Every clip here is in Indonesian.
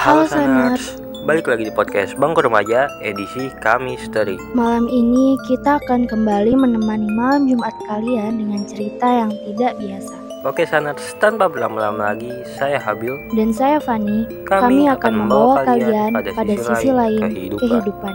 Halo Saners, balik lagi di podcast Bangku Remaja edisi Kamis Misteri. Malam ini kita akan kembali menemani malam Jumat kalian dengan cerita yang tidak biasa. Oke Saners, tanpa berlama-lama lagi, saya Habil dan saya Fani. Kami, Kami akan membawa kalian pada, pada sisi, sisi lain kehidupan. kehidupan.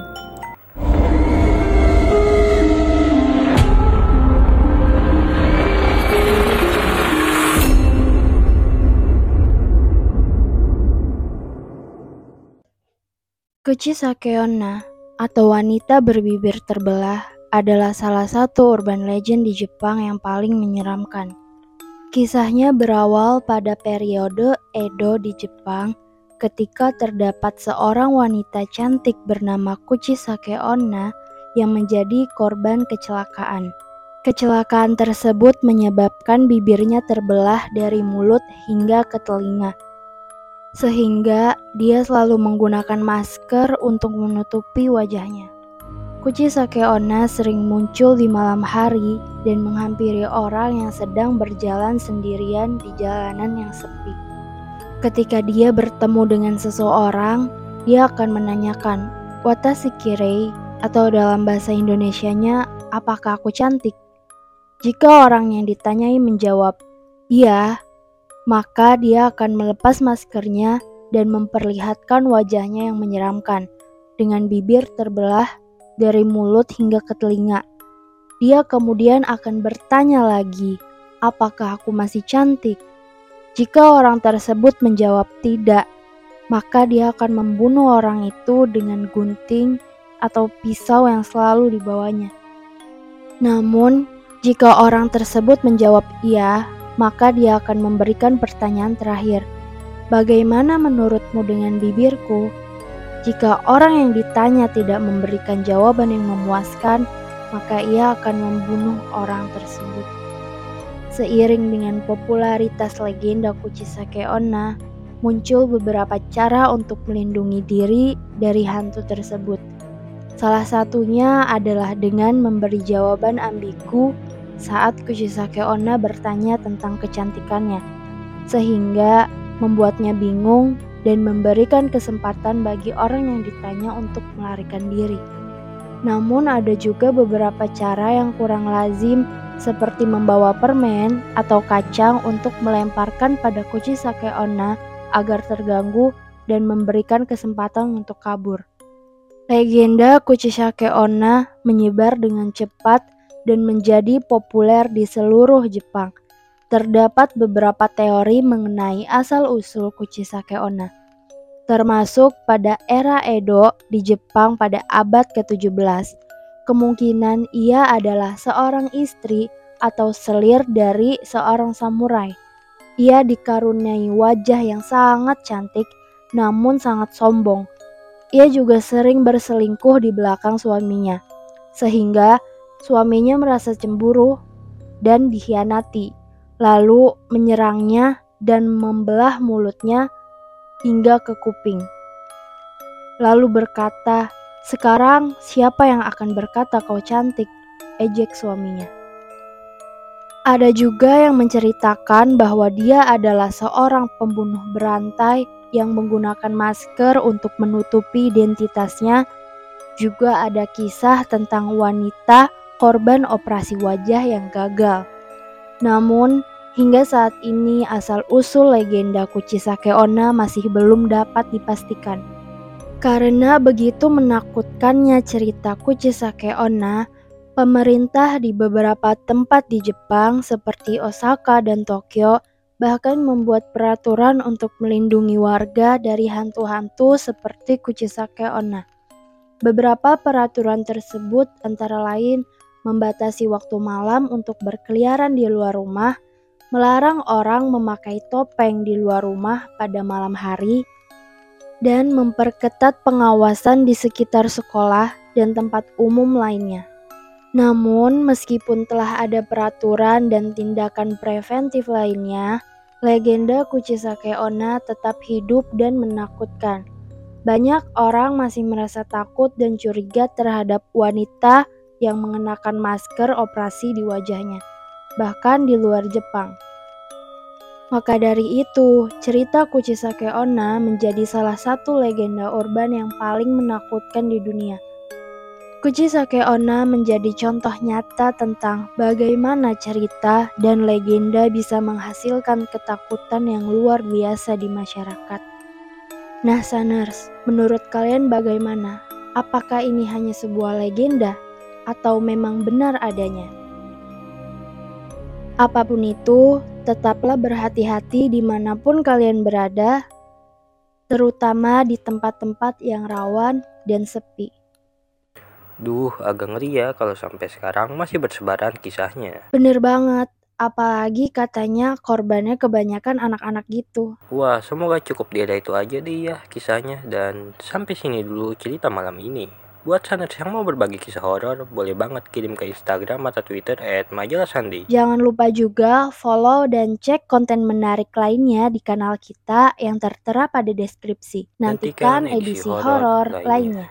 Kuchi Sakeonna atau wanita berbibir terbelah adalah salah satu urban legend di Jepang yang paling menyeramkan. Kisahnya berawal pada periode Edo di Jepang ketika terdapat seorang wanita cantik bernama Kuchi Sakeonna yang menjadi korban kecelakaan. Kecelakaan tersebut menyebabkan bibirnya terbelah dari mulut hingga ke telinga sehingga dia selalu menggunakan masker untuk menutupi wajahnya. Kuci Sakeona sering muncul di malam hari dan menghampiri orang yang sedang berjalan sendirian di jalanan yang sepi. Ketika dia bertemu dengan seseorang, dia akan menanyakan, "Watashi kirei?" atau dalam bahasa Indonesianya, "Apakah aku cantik?" Jika orang yang ditanyai menjawab, "Iya," maka dia akan melepas maskernya dan memperlihatkan wajahnya yang menyeramkan dengan bibir terbelah dari mulut hingga ke telinga. Dia kemudian akan bertanya lagi, "Apakah aku masih cantik?" Jika orang tersebut menjawab tidak, maka dia akan membunuh orang itu dengan gunting atau pisau yang selalu dibawanya. Namun, jika orang tersebut menjawab iya, maka dia akan memberikan pertanyaan terakhir. Bagaimana menurutmu dengan bibirku? Jika orang yang ditanya tidak memberikan jawaban yang memuaskan, maka ia akan membunuh orang tersebut. Seiring dengan popularitas legenda Kuchisake Onna, muncul beberapa cara untuk melindungi diri dari hantu tersebut. Salah satunya adalah dengan memberi jawaban ambigu saat Kushisake Onna bertanya tentang kecantikannya, sehingga membuatnya bingung dan memberikan kesempatan bagi orang yang ditanya untuk melarikan diri. Namun ada juga beberapa cara yang kurang lazim seperti membawa permen atau kacang untuk melemparkan pada Kuchisake Onna agar terganggu dan memberikan kesempatan untuk kabur. Legenda Kuchisake Onna menyebar dengan cepat dan menjadi populer di seluruh Jepang. Terdapat beberapa teori mengenai asal-usul Kuchisake Onna, termasuk pada era Edo di Jepang pada abad ke-17. Kemungkinan ia adalah seorang istri atau selir dari seorang samurai. Ia dikaruniai wajah yang sangat cantik namun sangat sombong. Ia juga sering berselingkuh di belakang suaminya, sehingga Suaminya merasa cemburu dan dikhianati, lalu menyerangnya dan membelah mulutnya hingga ke kuping. Lalu berkata, "Sekarang siapa yang akan berkata kau cantik?" ejek suaminya. Ada juga yang menceritakan bahwa dia adalah seorang pembunuh berantai yang menggunakan masker untuk menutupi identitasnya. Juga ada kisah tentang wanita korban operasi wajah yang gagal. Namun, hingga saat ini asal-usul legenda Kuchisake Onna masih belum dapat dipastikan. Karena begitu menakutkannya cerita Kuchisake Onna, pemerintah di beberapa tempat di Jepang seperti Osaka dan Tokyo bahkan membuat peraturan untuk melindungi warga dari hantu-hantu seperti Kuchisake Onna. Beberapa peraturan tersebut antara lain membatasi waktu malam untuk berkeliaran di luar rumah, melarang orang memakai topeng di luar rumah pada malam hari, dan memperketat pengawasan di sekitar sekolah dan tempat umum lainnya. Namun, meskipun telah ada peraturan dan tindakan preventif lainnya, legenda Kuchisake Onna tetap hidup dan menakutkan. Banyak orang masih merasa takut dan curiga terhadap wanita yang mengenakan masker operasi di wajahnya, bahkan di luar Jepang. Maka dari itu, cerita Kuchisake Onna menjadi salah satu legenda urban yang paling menakutkan di dunia. Kuchisake Onna menjadi contoh nyata tentang bagaimana cerita dan legenda bisa menghasilkan ketakutan yang luar biasa di masyarakat. Nah, Saners, menurut kalian bagaimana? Apakah ini hanya sebuah legenda atau memang benar adanya? Apa pun itu, tetaplah berhati-hati di mana pun kalian berada, terutama di tempat-tempat yang rawan dan sepi. Duh, agak ngeri ya kalau sampai sekarang masih bersebaran kisahnya. Bener banget, apalagi katanya korbannya kebanyakan anak-anak gitu. Wah, semoga cukup di ada itu aja deh ya kisahnya dan sampai sini dulu cerita malam ini. Buat sana yang mau berbagi kisah horor, boleh banget kirim ke Instagram atau Twitter at Majalah Sandi. Jangan lupa juga follow dan cek konten menarik lainnya di kanal kita yang tertera pada deskripsi. Nantikan, Nantikan edisi, edisi horor lainnya. lainnya.